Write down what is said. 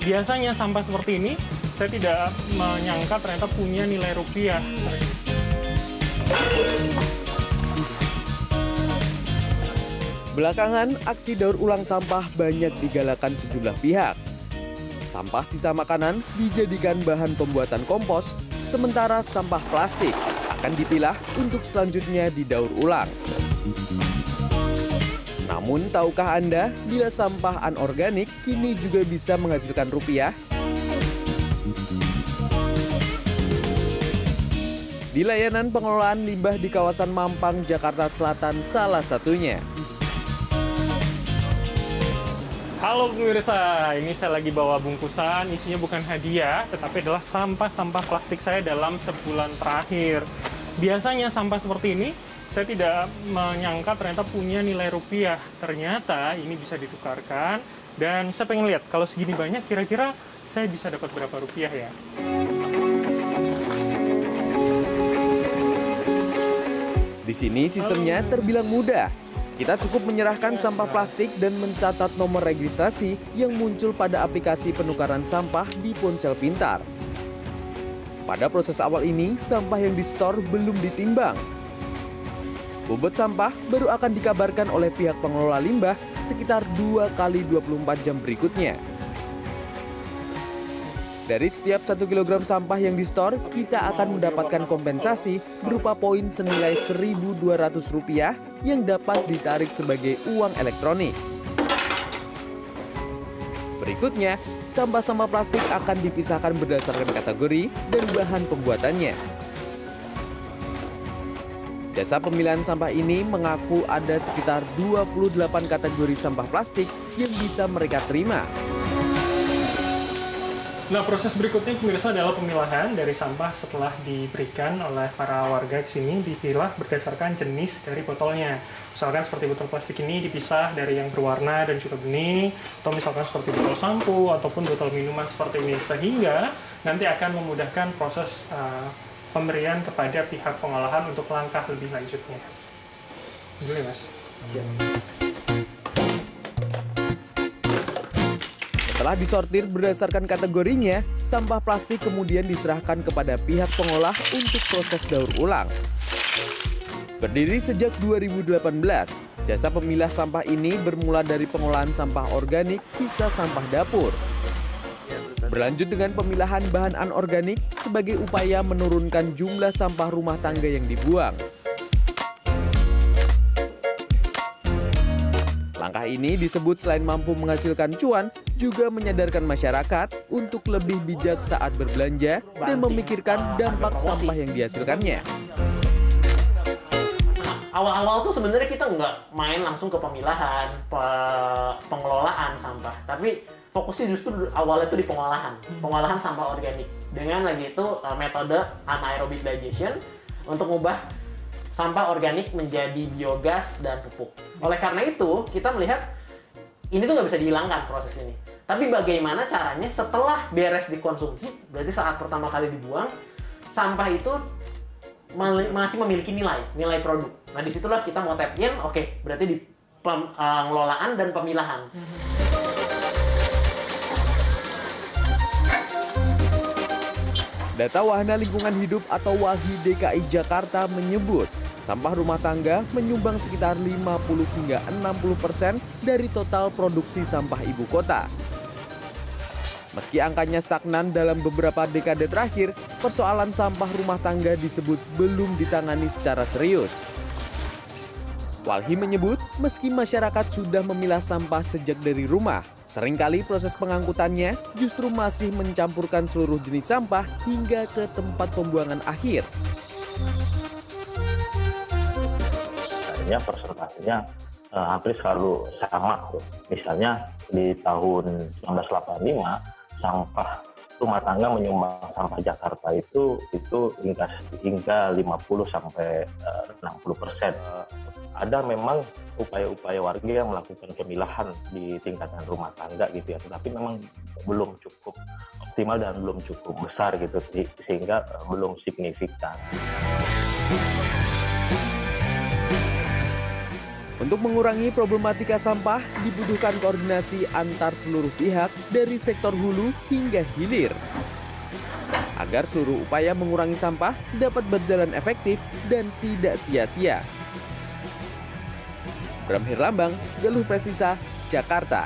Biasanya sampah seperti ini, saya tidak menyangka ternyata punya nilai rupiah. Belakangan, aksi daur ulang sampah banyak digalakan sejumlah pihak. Sampah sisa makanan dijadikan bahan pembuatan kompos, sementara sampah plastik akan dipilah untuk selanjutnya didaur ulang. Namun, tahukah Anda bila sampah anorganik kini juga bisa menghasilkan rupiah? Di layanan pengelolaan limbah di kawasan Mampang, Jakarta Selatan salah satunya. Halo pemirsa, ini saya lagi bawa bungkusan, isinya bukan hadiah, tetapi adalah sampah-sampah plastik saya dalam sebulan terakhir. Biasanya sampah seperti ini, saya tidak menyangka ternyata punya nilai rupiah. Ternyata ini bisa ditukarkan, dan saya pengen lihat, kalau segini banyak, kira-kira saya bisa dapat berapa rupiah ya? Di sini sistemnya terbilang mudah. Kita cukup menyerahkan sampah plastik dan mencatat nomor registrasi yang muncul pada aplikasi penukaran sampah di ponsel pintar. Pada proses awal ini, sampah yang di-store belum ditimbang. Bobot sampah baru akan dikabarkan oleh pihak pengelola limbah sekitar 2 kali 24 jam berikutnya. Dari setiap 1 kg sampah yang di-store, kita akan mendapatkan kompensasi berupa poin senilai Rp1.200 yang dapat ditarik sebagai uang elektronik. Berikutnya, sampah-sampah plastik akan dipisahkan berdasarkan kategori dan bahan pembuatannya. Jasa pemilihan sampah ini mengaku ada sekitar 28 kategori sampah plastik yang bisa mereka terima. Nah, proses berikutnya pemirsa adalah pemilahan dari sampah setelah diberikan oleh para warga di sini dipilah berdasarkan jenis dari botolnya. Misalkan seperti botol plastik ini dipisah dari yang berwarna dan juga bening, atau misalkan seperti botol sampo ataupun botol minuman seperti ini sehingga nanti akan memudahkan proses uh, pemberian kepada pihak pengolahan untuk langkah lebih lanjutnya. Ya, Mas. Ya. Setelah disortir berdasarkan kategorinya, sampah plastik kemudian diserahkan kepada pihak pengolah untuk proses daur ulang. Berdiri sejak 2018, jasa pemilah sampah ini bermula dari pengolahan sampah organik sisa sampah dapur. Berlanjut dengan pemilahan bahan anorganik sebagai upaya menurunkan jumlah sampah rumah tangga yang dibuang. Langkah ini disebut selain mampu menghasilkan cuan, juga menyadarkan masyarakat untuk lebih bijak saat berbelanja dan memikirkan dampak sampah yang dihasilkannya. Awal-awal tuh sebenarnya kita nggak main langsung ke pemilahan, pe pengelolaan sampah, tapi fokusnya justru awalnya itu di pengolahan, pengolahan sampah organik. Dengan lagi itu eh, metode anaerobic digestion untuk mengubah sampah organik menjadi biogas dan pupuk. Oleh karena itu, kita melihat ini tuh nggak bisa dihilangkan proses ini. Tapi bagaimana caranya setelah beres dikonsumsi, berarti saat pertama kali dibuang, sampah itu masih memiliki nilai, nilai produk. Nah di situlah kita mau tap in, oke, okay, berarti di pengelolaan dan pemilahan. Data Wahana Lingkungan Hidup atau WALHI DKI Jakarta menyebut Sampah rumah tangga menyumbang sekitar 50 hingga 60 persen dari total produksi sampah ibu kota. Meski angkanya stagnan dalam beberapa dekade terakhir, persoalan sampah rumah tangga disebut belum ditangani secara serius. Walhi menyebut, meski masyarakat sudah memilah sampah sejak dari rumah, sering kali proses pengangkutannya justru masih mencampurkan seluruh jenis sampah hingga ke tempat pembuangan akhir. biasanya persentasenya uh, hampir selalu sama. Misalnya di tahun 1985 sampah rumah tangga menyumbang sampah Jakarta itu itu hingga hingga 50 sampai uh, 60 persen. Ada memang upaya-upaya warga yang melakukan pemilahan di tingkatan rumah tangga gitu ya, tetapi memang belum cukup optimal dan belum cukup besar gitu sehingga uh, belum signifikan. Untuk mengurangi problematika sampah, dibutuhkan koordinasi antar seluruh pihak dari sektor hulu hingga hilir. Agar seluruh upaya mengurangi sampah dapat berjalan efektif dan tidak sia-sia. Bram Herlambang, Galuh Presisa, Jakarta.